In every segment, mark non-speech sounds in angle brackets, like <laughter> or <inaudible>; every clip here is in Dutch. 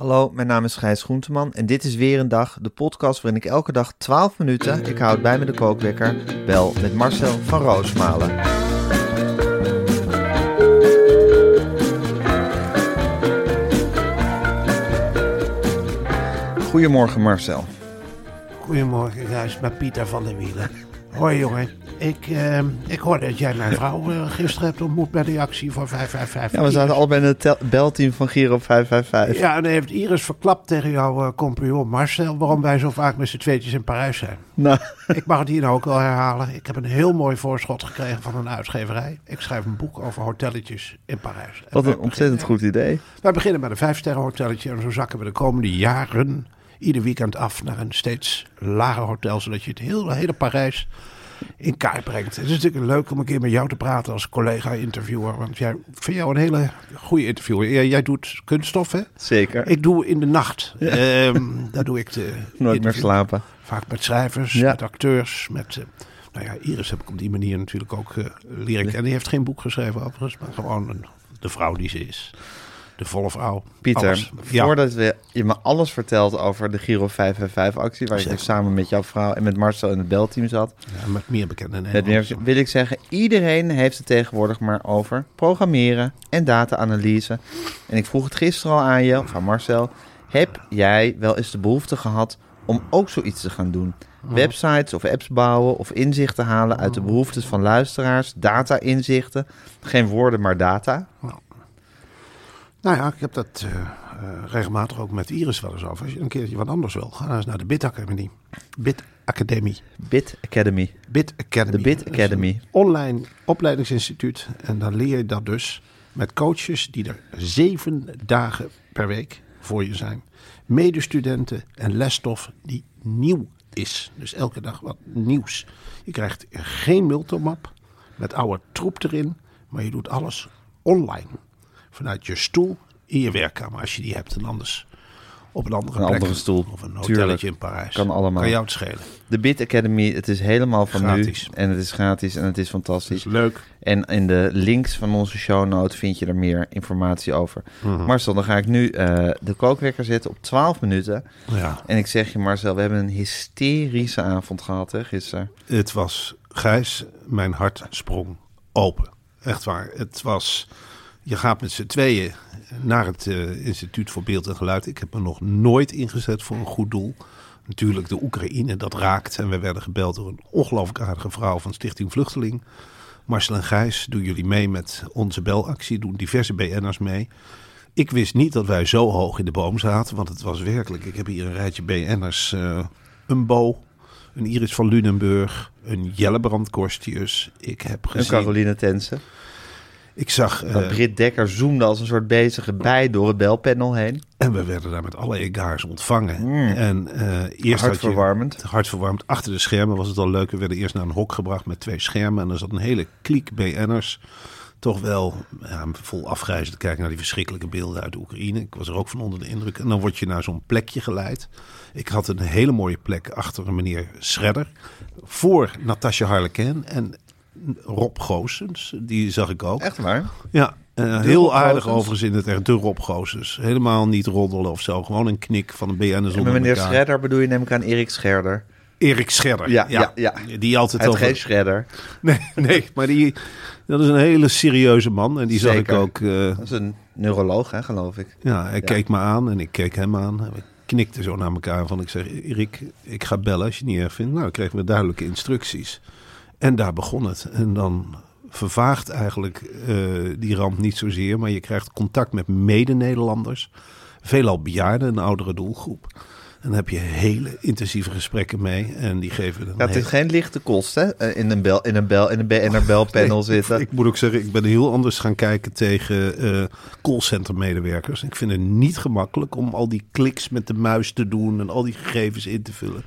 Hallo, mijn naam is Gijs Groenteman en dit is weer een dag, de podcast waarin ik elke dag 12 minuten, ik houd bij me de kookwekker, bel met Marcel van Roosmalen. Goedemorgen Marcel. Goedemorgen, Gijs, met Pieter van der Wielen. Hoi jongen, ik, eh, ik hoorde dat jij mijn vrouw eh, gisteren hebt ontmoet bij de actie voor 555. Ja, we zaten al bij het belteam van Giro 555. Ja, en dan heeft Iris verklapt tegen jouw eh, compagnon Marcel waarom wij zo vaak met z'n tweetjes in Parijs zijn. Nou, <laughs> Ik mag het hier nou ook wel herhalen. Ik heb een heel mooi voorschot gekregen van een uitgeverij. Ik schrijf een boek over hotelletjes in Parijs. Wat een ontzettend goed idee. Wij beginnen met een vijfsterren hotelletje en zo zakken we de komende jaren ieder weekend af naar een steeds lager hotel, zodat je het hele, hele Parijs in kaart brengt. Het is natuurlijk leuk om een keer met jou te praten als collega-interviewer, want jij, vind jou een hele goede interviewer. Jij, jij doet kunststof, hè? Zeker. Ik doe in de nacht. Ehm, daar doe ik de Nooit meer slapen. Vaak met schrijvers, Ja. met acteurs, met... eh, nou ja, Iris heb ik op die manier natuurlijk ook eh leren kennen. Die heeft geen boek geschreven overigens, maar gewoon een, de vrouw die ze is. De volle vrouw. Pieter, Alles. Ja. voordat we, je me alles vertelt over de Giro 555-actie... waar je dus samen met jouw vrouw en met Marcel in het belteam zat... Ja, met meer bekende Nederlanders. meer, wil ik zeggen, iedereen heeft het tegenwoordig maar over programmeren en data-analyse. En ik vroeg het gisteren al aan je, of aan Marcel. Heb jij wel eens de behoefte gehad om ook zoiets te gaan doen? Websites of apps bouwen of inzichten halen uit de behoeftes van luisteraars, data-inzichten. Geen woorden, maar data. Nou ja, ik heb dat eh, eh, regelmatig ook met Iris wel eens over. Als je een keertje wat anders wil, ga eens naar de Bit Academie. Bit Academie. Bit Academy. Bit Academy. De Bit Academy. online opleidingsinstituut. En dan leer je dat dus met coaches die er zeven dagen per week voor je zijn. Medestudenten en lesstof die nieuw is. Dus elke dag wat nieuws. Je krijgt geen multimap met oude troep erin. Maar je doet alles online. Vanuit je stoel in je werkkamer als je die hebt. En anders op een andere Een plek. andere stoel. Of een Tuurlijk. hotelletje in Parijs. Kan allemaal. Kan jou het schelen. De Bit Academy, het is helemaal van Gratis. nu. En het is gratis en het is fantastisch. is leuk. En in de links van onze show notes vind je er meer informatie over. Mhm. Marcel, dan ga ik nu eh, de kookwekker zetten op 12 minuten. Ja. En ik zeg je, Marcel, we hebben een hysterische avond gehad hè, gisteren. Het was Gijs, mijn hart sprong open. Echt waar. Het was. Je gaat met z'n tweeën naar het eh, Instituut voor Beeld en Geluid. Ik heb me nog nooit ingezet voor een goed doel. Natuurlijk de Oekraïne, dat raakt. En we werden gebeld door een ongelooflijk aardige vrouw van Stichting Vluchteling. Marcel en Gijs, doen jullie mee met onze belactie? Doen diverse BN'ers mee. Ik wist niet dat wij zo hoog in de boom zaten. Want het was werkelijk. Ik heb hier een rijtje BN'ers. eh een Bo, een Iris van Lunenburg, een Jellebrand Korstius. Ik heb En gezien. Caroline Tensen. Ik zag. Eh, Britt Dekker zoomde als een soort bezige bij door het belpanel heen. en we werden daar met alle egaars ontvangen. Mm. En eh eerst had je- Hartverwarmend. hartverwarmend. Achter de schermen was het al leuk. We werden eerst naar een hok gebracht met twee schermen. En er zat een hele kliek BN'ers. Toch wel ja, vol afgrijzen te kijken naar die verschrikkelijke beelden uit de Oekraïne. Ik was er ook van onder de indruk. En dan word je naar zo'n plekje geleid. Ik had een hele mooie plek achter een meneer Schredder. Voor Natasja Harleken en Rob Goossens. Die zag ik ook. Echt waar? Ja, eh, heel aardig overigens in het echt. De Rob Goossens. Helemaal niet roddelen of zo. Gewoon een knik van een BN zonder met meneer elkaar. Schredder bedoel je neem ik aan Erik Scherder. Erik Scherder. Ja, ja, ja. Die altijd Het over... geen Schredder. <laughs> Nee, nee, maar die, dat is een hele serieuze man. En die zag ik ook... eh, Dat is een neuroloog, hè, geloof ik. ja, hij Ja. keek me aan en ik keek hem aan. En we knikten zo naar elkaar. Van ik zeg, Erik, ik ga bellen als je het niet erg vindt. Nou, dan kregen we duidelijke instructies. En daar begon het. En dan vervaagt eigenlijk eh, die ramp niet zozeer. Maar je krijgt contact met mede-Nederlanders. Veelal bejaarden, een oudere doelgroep. En dan heb je hele intensieve gesprekken mee. En die geven dan Ja, het heel- is geen lichte kost, hè? Eh, In een bel, in een bel, in een belpanel <laughs> Nee, zitten. Ik moet ook zeggen, ik ben heel anders gaan kijken tegen eh callcenter medewerkers. Ik vind het niet gemakkelijk om al die kliks met de muis te doen en al die gegevens in te vullen.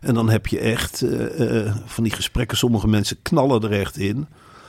En dan heb je echt eh, eh, van die gesprekken, sommige mensen knallen er echt in.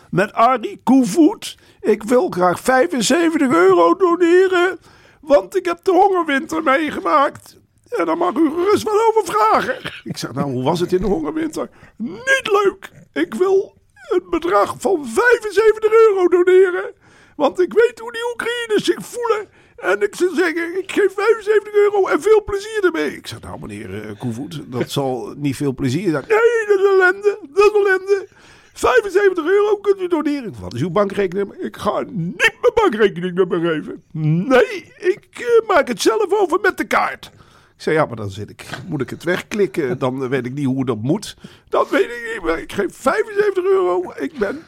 Met Arie Koevoet, ik wil graag 75 euro doneren, want ik heb de hongerwinter meegemaakt. En daar mag u gerust wel over vragen. Ik zeg, nou, hoe was het in de hongerwinter? Niet leuk. Ik wil een bedrag van 75 euro doneren. Want ik weet hoe die Oekraïners zich voelen. En ik zou zeggen, ik geef 75 euro en veel plezier ermee. Ik zeg, nou meneer uh, Koevoet, dat zal niet veel plezier zijn. Nee, dat is ellende. Dat is ellende. 75 euro kunt u doneren. Wat is uw bankrekening? Ik ga niet mijn bankrekening nummer geven. Nee, ik eh, maak het zelf over met de kaart. Ik zei, ja, maar dan zit ik, moet ik het wegklikken. Dan weet ik niet hoe dat moet. Dat weet ik niet. Maar ik geef 75 euro. Ik ben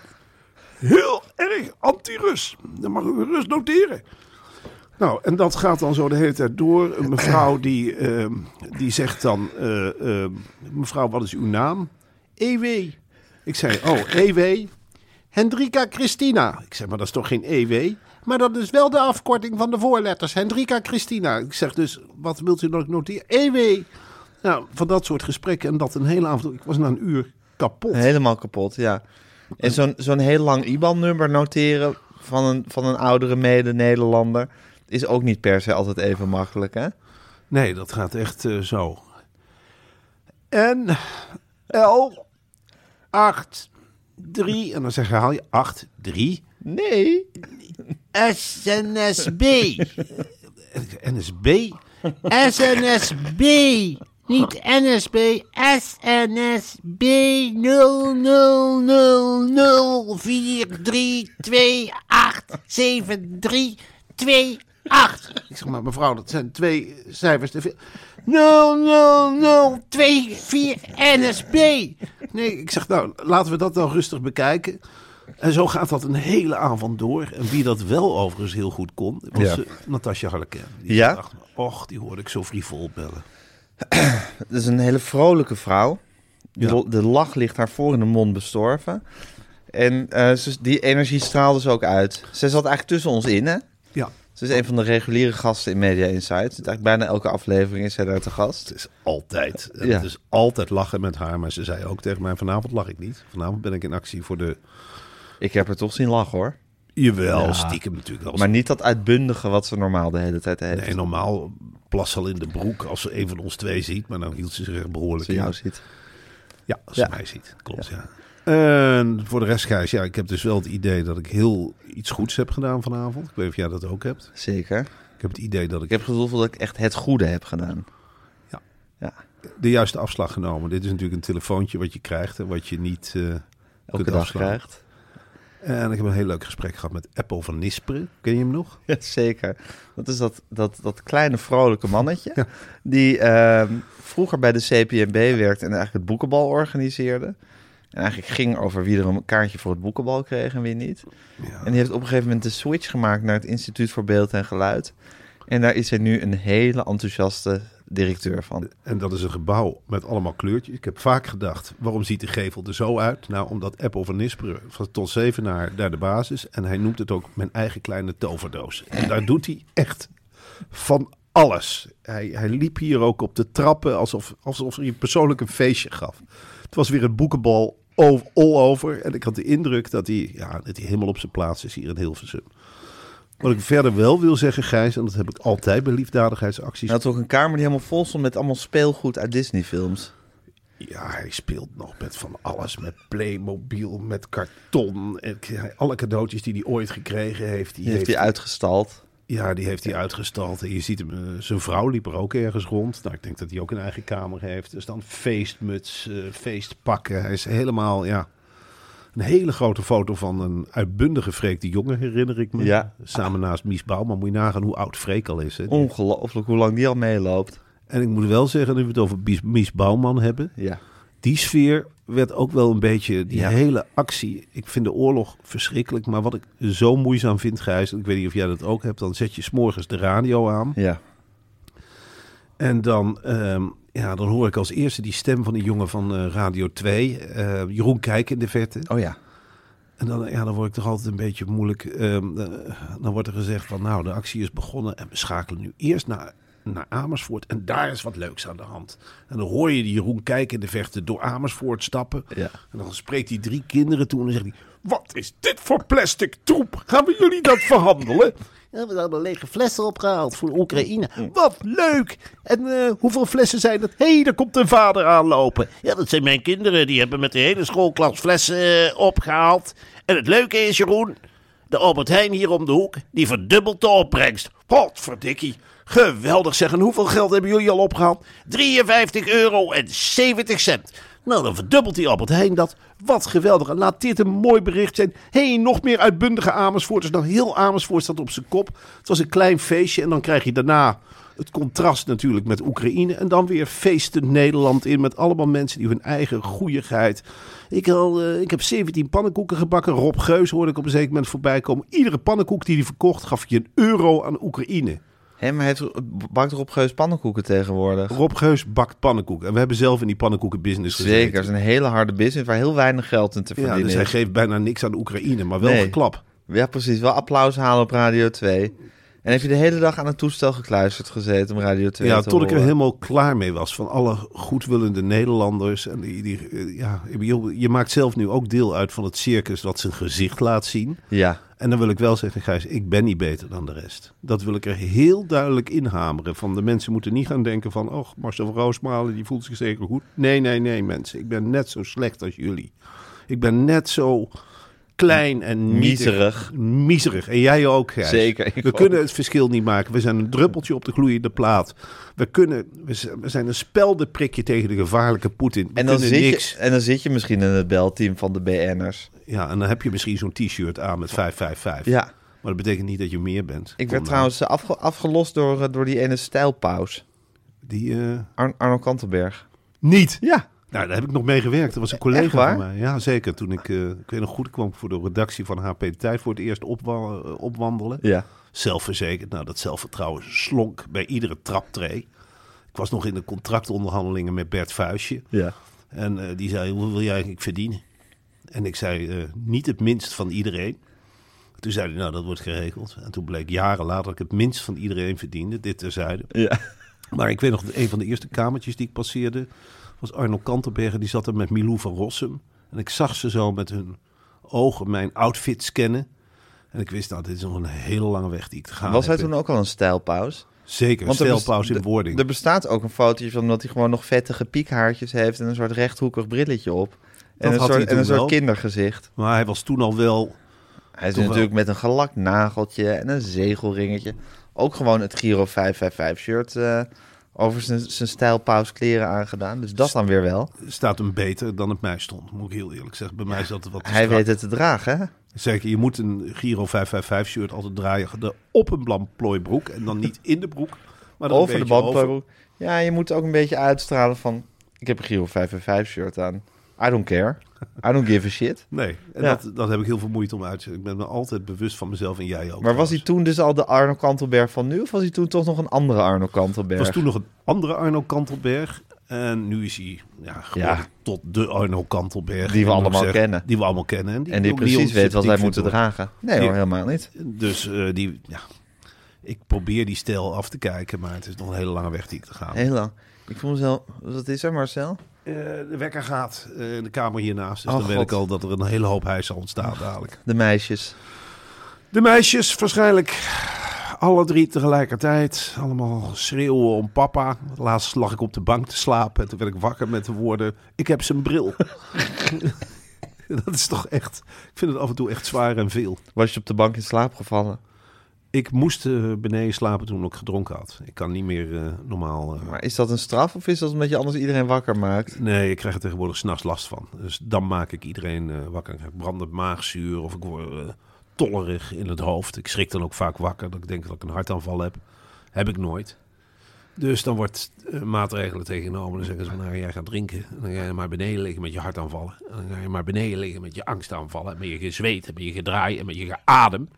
heel erg anti-Rus. Dat mag u gerust noteren. Nou, en dat gaat dan zo de hele tijd door. Een mevrouw <clears throat> die, ehm, die zegt dan... eh, ehm, mevrouw, wat is uw naam? EW. Ik zei, oh, EW. Hendrika Christina. Ik zeg, maar dat is toch geen EW? Maar dat is wel de afkorting van de voorletters. Hendrika Christina. Ik zeg dus, wat wilt u nog noteren? EW. Nou, van dat soort gesprekken en dat een hele avond. Ik was na een uur kapot. Helemaal kapot, ja. En zo'n zo'n heel lang IBAN-nummer noteren van een, van een oudere mede-Nederlander... is ook niet per se altijd even makkelijk, hè? Nee, dat gaat echt eh, zo. En L 8 3 en dan zeg je haal je 8 3 Nee. SNSB. <laughs> NSB. SNSB. Niet NSB. SNSB 000043287328. Ik zeg maar mevrouw, dat zijn twee cijfers te veel. 00024 NSB. Nee, ik zeg nou, laten we dat dan rustig bekijken. En zo gaat dat een hele avond door. En wie dat wel overigens heel goed kon, was Ja. eh, Natasja Harleken. Die Ja? dacht, och, die hoorde ik zo frivol bellen. <clears throat> Het is een hele vrolijke vrouw. Ja. De, de lach ligt haar voor in de mond bestorven. En eh, ze- die energie straalde ze ook uit. Ze zat eigenlijk tussen ons in, hè? Ja, Ze is een van de reguliere gasten in Media Insight. Zit eigenlijk bijna elke aflevering is zij daar te gast. het is altijd. Ja. Het is altijd lachen met haar. Maar ze zei ook tegen mij, vanavond lach ik niet. Vanavond ben ik in actie voor de... Ik heb er toch zien lachen, hoor. Jawel, Ja. stiekem natuurlijk wel. Maar niet dat uitbundige wat ze normaal de hele tijd heeft. Nee, normaal plas ze al in de broek als ze een van ons twee ziet. Maar dan hield ze zich echt behoorlijk Als ze in. jou ziet. Ja, als Ja. ze mij ziet. Klopt, ja. En voor de rest, Gijs, ja, ik heb dus wel het idee dat ik heel iets goeds heb gedaan vanavond. Ik weet niet of jij dat ook hebt. Zeker. Ik heb het idee dat ik, Ik heb het gevoel dat ik echt het goede heb gedaan. Ja. Ja. de juiste afslag genomen. Dit is natuurlijk een telefoontje wat je krijgt en wat je niet eh, Elke kunt dag afslaan. krijgt. En ik heb een heel leuk gesprek gehad met Apple van Nisperen. Ken je hem nog? <laughs> Ja, zeker. Dat is dat, dat, dat kleine vrolijke mannetje. Ja. Die ehm, vroeger bij de CPNB werkte en eigenlijk het boekenbal organiseerde. En eigenlijk ging over wie er een kaartje voor het boekenbal kreeg en wie niet. Ja. En die heeft op een gegeven moment de switch gemaakt naar het Instituut voor Beeld en Geluid. En daar is hij nu een hele enthousiaste directeur van. En dat is een gebouw met allemaal kleurtjes. Ik heb vaak gedacht, waarom ziet de gevel er zo uit? Nou, omdat Apple van Nisperen van tot Zevenaar daar de basis. En hij noemt het ook mijn eigen kleine toverdoos. En daar doet hij echt van alles. Hij, hij liep hier ook op de trappen alsof, alsof hij persoonlijk een feestje gaf. Het was weer een boekenbal all over. En ik had de indruk dat hij, ja, dat hij helemaal op zijn plaats is hier in Hilversum. Wat ik verder wel wil zeggen, Gijs, en dat heb ik altijd bij liefdadigheidsacties. Hij had ook een kamer die helemaal vol stond met allemaal speelgoed uit Disney-films. Ja, hij speelt nog met van alles. Met Playmobil, met karton. En alle cadeautjes die hij ooit gekregen heeft. Die, Die heeft hij uitgestald. Ja, die heeft hij uitgestald. En je ziet hem, eh, zijn vrouw liep er ook ergens rond. Nou, ik denk dat hij ook een eigen kamer heeft. Dus dan feestmuts, eh, feestpakken. Hij is helemaal, ja... Een hele grote foto van een uitbundige Freek de Jonge, herinner ik me. Ja. Samen naast Mies Bouwman. Moet je nagaan hoe oud Freek al is. Hè? Die- Ongelooflijk hoe lang die al meeloopt. En ik moet wel zeggen, nu we het over Mies, Bouwman hebben. Ja. Die sfeer werd ook wel een beetje, die Ja. hele actie. Ik vind de oorlog verschrikkelijk. Maar wat ik zo moeizaam vind, Gijs, ik weet niet of jij dat ook hebt. Dan zet je s'morgens de radio aan. Ja. En dan, ehm, ja, dan hoor ik als eerste die stem van die jongen van eh, Radio 2. eh, Jeroen Kijk in de verte. Oh ja. En dan, ja, dan word ik toch altijd een beetje moeilijk. ehm, eh, dan wordt er gezegd van nou, de actie is begonnen en we schakelen nu eerst naar, naar Amersfoort. En daar is wat leuks aan de hand. En dan hoor je die Jeroen kijken in de vechten door Amersfoort stappen. Ja. En dan spreekt hij drie kinderen toe en dan zegt hij... Wat is dit voor plastic troep? Gaan we jullie dat verhandelen? Hebben lege flessen opgehaald voor Oekraïne. Wat leuk! En eh, hoeveel flessen zijn dat? Hé, hey, daar komt een vader aanlopen. Ja, dat zijn mijn kinderen. Die hebben met de hele schoolklas flessen eh, opgehaald. En het leuke is, Jeroen, de Albert Heijn hier om de hoek, die verdubbelt de opbrengst. Potverdikkie. Geweldig zeg. En hoeveel geld hebben jullie al opgehaald? 53 euro en 70 cent. Nou, dan verdubbelt die Albert Heijn dat. Wat geweldig. En laat dit een mooi bericht zijn. Hé, hey, nog meer uitbundige Amersfoorters. Nou, heel Amersfoort staat op zijn kop. Het was een klein feestje. En dan krijg je daarna het contrast natuurlijk met Oekraïne. En dan weer feestend Nederland in. Met allemaal mensen die hun eigen goeieheid. Ik, al, eh, ik heb 17 pannenkoeken gebakken. Rob Geus hoorde ik op een zeker moment voorbij komen. Iedere pannenkoek die hij verkocht gaf je een euro aan Oekraïne. Hé, maar heeft, bakt op Geus pannenkoeken tegenwoordig? Rob Geus bakt pannenkoeken. En we hebben zelf in die pannenkoekenbusiness gezeten. Zeker, het is een hele harde business waar heel weinig geld in te Ja, verdienen dus hij geeft bijna niks aan de Oekraïne, maar wel Nee. geklap. Ja, precies. Wel applaus halen op Radio 2. En heb je de hele dag aan het toestel gekluisterd gezeten om Radio 2 Ja, te tot ik er helemaal klaar mee was van alle goedwillende Nederlanders. En die, die, ja, je maakt zelf nu ook deel uit van het circus dat zijn gezicht laat zien. Ja, En dan wil ik wel zeggen, Gijs, ik ben niet beter dan de rest. Dat wil ik er heel duidelijk inhameren. Van de mensen moeten niet gaan denken van... oh, Marcel van Roosmalen, die voelt zich zeker goed. Nee, nee, nee, mensen. Ik ben net zo slecht als jullie. Ik ben net zo klein en nietig. Miserig. Miserig. En jij ook, Gijs. Zeker, We ook. kunnen het verschil niet maken. We zijn een druppeltje op de gloeiende plaat. We, kunnen, we zijn- een speldenprikje tegen de gevaarlijke Poetin. We en dan, zit niks. je, en dan zit je misschien in het belteam van de BN'ers. Ja, en dan heb je misschien zo'n t-shirt aan met 555. Ja, Maar dat betekent niet dat je meer bent. ik werd nou. trouwens eh, afge- afgelost door, eh, door die ene stijlpaus. Die, eh, Ar- Arno Kantelberg. niet. Ja, Nou, daar heb ik nog mee gewerkt. Dat was een collega van mij. Ja, zeker. Toen ik, eh, ik weet nog goed, kwam voor de redactie van HP De Tijd voor het eerst opwa- eh, opwandelen. ja. Zelfverzekerd. Nou, dat zelfvertrouwen slonk bij iedere traptree. Ik was nog in de contractonderhandelingen met Bert Vuistje. ja. En eh, die zei, hoeveel wil jij eigenlijk verdienen? En ik zei, niet het minst van iedereen. Toen zei hij, nou, dat wordt geregeld. En toen bleek jaren later dat ik het minst van iedereen verdiende. Dit terzijde. ja. Maar ik weet nog, een van de eerste kamertjes die ik passeerde... was Arno Kantenberger. Die zat er met Milou van Rossum. En ik zag ze zo met hun ogen mijn outfit scannen. En ik wist, nou, dit is nog een hele lange weg die ik te gaan Was hij toen ook al een stijlpaus? Zeker, Want er bes- stelpauze in wording. Er bestaat ook een fotootje van dat hij gewoon nog vettige piekhaartjes heeft en een soort rechthoekig brilletje op. En een soort, en een soort kindergezicht. Maar hij was toen al wel... Hij is natuurlijk met een gelakt nageltje en een zegelringetje. Ook gewoon het Giro 555 shirt eh, over zijn, zijn stijlpaus kleren aangedaan. Dus dat dan weer wel. staat hem beter dan het mij stond. Moet ik heel eerlijk zeggen. Bij mij zat het wat te Hij strak. weet het te dragen, hè? Zeker, je moet een Giro 555 shirt altijd draaien op een blamplooibroek. En dan niet in de broek, maar dan Over een de bandbroek. Ja, je moet ook een beetje uitstralen van... Ik heb een Giro 555 shirt aan. I don't care. I don't give a shit. Nee, en Ja. dat, dat heb ik heel veel moeite om uit te zetten. Ik ben me altijd bewust van mezelf en jij ook. Maar was hij toen dus al de Arno Kantelberg van nu? Of was hij toen toch nog een andere Arno Kantelberg? was toen nog een andere Arno Kantelberg. En nu is hij ja, tot de Arno Kantelberg. Die we allemaal zeggen. kennen. Die we allemaal kennen. En die, en precies weet wat wij moeten dragen. Nee Die- hoor, helemaal niet. Dus eh, die, ja, ik probeer die stijl af te kijken, maar het is nog een hele lange weg die ik te gaan. Heel lang. Ik voel mezelf... Wat is er, Marcel? Eh, de wekker gaat eh, in de kamer hiernaast. Dus Oh, dan weet ik al dat er een hele hoop huis zal ontstaan dadelijk. De meisjes. De meisjes waarschijnlijk alle drie tegelijkertijd. Allemaal schreeuwen om papa. Laatst lag ik op de bank te slapen. En toen werd ik wakker met de woorden... Ik heb zijn bril. <laughs> <laughs> dat is toch echt... Ik vind het af en toe echt zwaar en veel. Was je op de bank in slaap gevallen? Ik moest eh, beneden slapen toen ik gedronken had. Ik kan niet meer eh, normaal... eh, Maar is dat een straf of is dat omdat je anders iedereen wakker maakt? Nee, ik krijg er tegenwoordig s'nachts last van. Dus dan maak ik iedereen wakker. Ik krijg brandend maagzuur of ik word tollerig in het hoofd. Ik schrik dan ook vaak wakker dat ik denk dat ik een hartaanval heb. Heb ik nooit. Dus dan wordt maatregelen tegenomen. Dan zeggen ze, nou jij gaat drinken. En dan ga je maar beneden liggen met je hartaanvallen. En dan ga je maar beneden liggen met je angstaanvallen. En met je gezweet met je gedraai en met je geadem.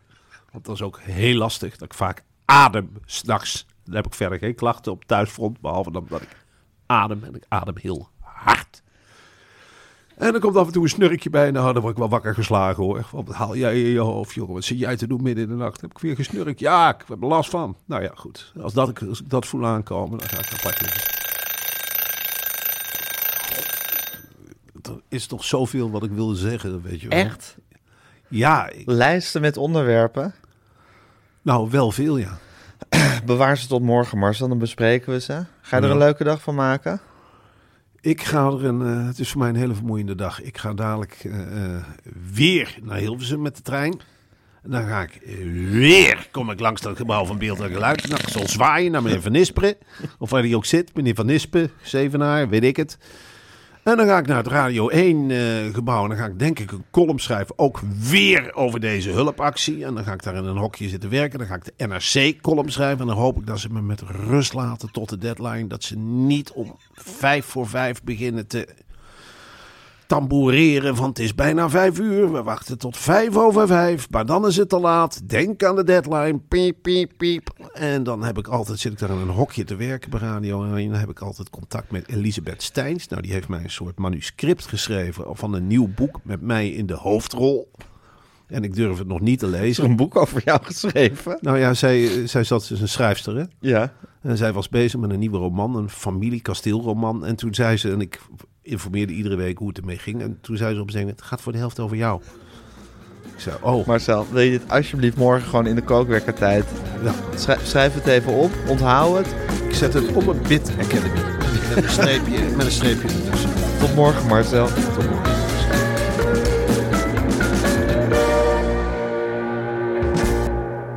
Want dat is ook heel lastig, dat ik vaak adem s'nachts. Dan heb ik verder geen klachten op thuisfront, behalve dan dat ik adem. En ik adem heel hard. En er komt af en toe een snurkje bij. Nou, dan word ik wel wakker geslagen hoor. Wat haal jij in je hoofd, jongen? Wat zit jij te doen midden in de nacht? Heb ik weer gesnurkt? Ja, ik heb er last van. Nou ja, goed. Als, dat, ik- als ik dat voel aankomen, dan ga ik apart liggen. Er is toch zoveel wat ik wilde zeggen, weet je wel. Echt? Ja, ik- Lijsten met onderwerpen. Nou wel veel, ja. <clears throat> Bewaar ze tot morgen, Marcel. Dan bespreken we ze. Ga je er een leuke dag van maken? Ik ga er een, eh, het is voor mij een hele vermoeiende dag. Ik ga dadelijk eh, eh, weer naar Hilversum met de trein. En dan ga ik weer, kom ik langs dat gebouw van Beeld en Geluid. Ik zal zwaaien naar meneer Van Nisperen. Of waar hij ook zit, meneer Van Nispen, Zevenaar, weet ik het. En dan ga ik naar het Radio 1 eh, gebouw. En dan ga ik denk ik een column schrijven. Ook weer over deze hulpactie. En dan ga ik daar in een hokje zitten werken. Dan ga ik de NRC-column schrijven. En dan hoop ik dat ze me met rust laten tot de deadline. Dat ze niet om vijf voor vijf beginnen te tamboureren van het is bijna vijf uur. We wachten tot vijf over vijf. Maar dan is het te laat. Denk aan de deadline. Piep, piep, piep. En dan heb ik altijd, zit ik daar in een hokje te werken bij Radio 1. Dan heb ik altijd contact met Elisabeth Steins. Nou, die heeft mij een soort manuscript geschreven van een nieuw boek met mij in de hoofdrol. En ik durf het nog niet te Is er lezen. een boek over jou geschreven? Nou ja, zij, zij zat, ze is een schrijfster, hè? Ja. En zij was bezig met een nieuwe roman, een familie-kasteelroman. En toen zei ze, en ik informeerde iedere week hoe het ermee ging. En toen zei ze op een gegeven moment, het gaat voor de helft over jou. Ik zei, oh, Marcel, wil je dit alsjeblieft morgen gewoon in de kookwerkertijd? ja. Schrijf, schrijf het even op, onthoud het. ik zet het op een Bit Academy. Met een streepje, met een streepje ertussen. Tot morgen, Marcel. Tot morgen.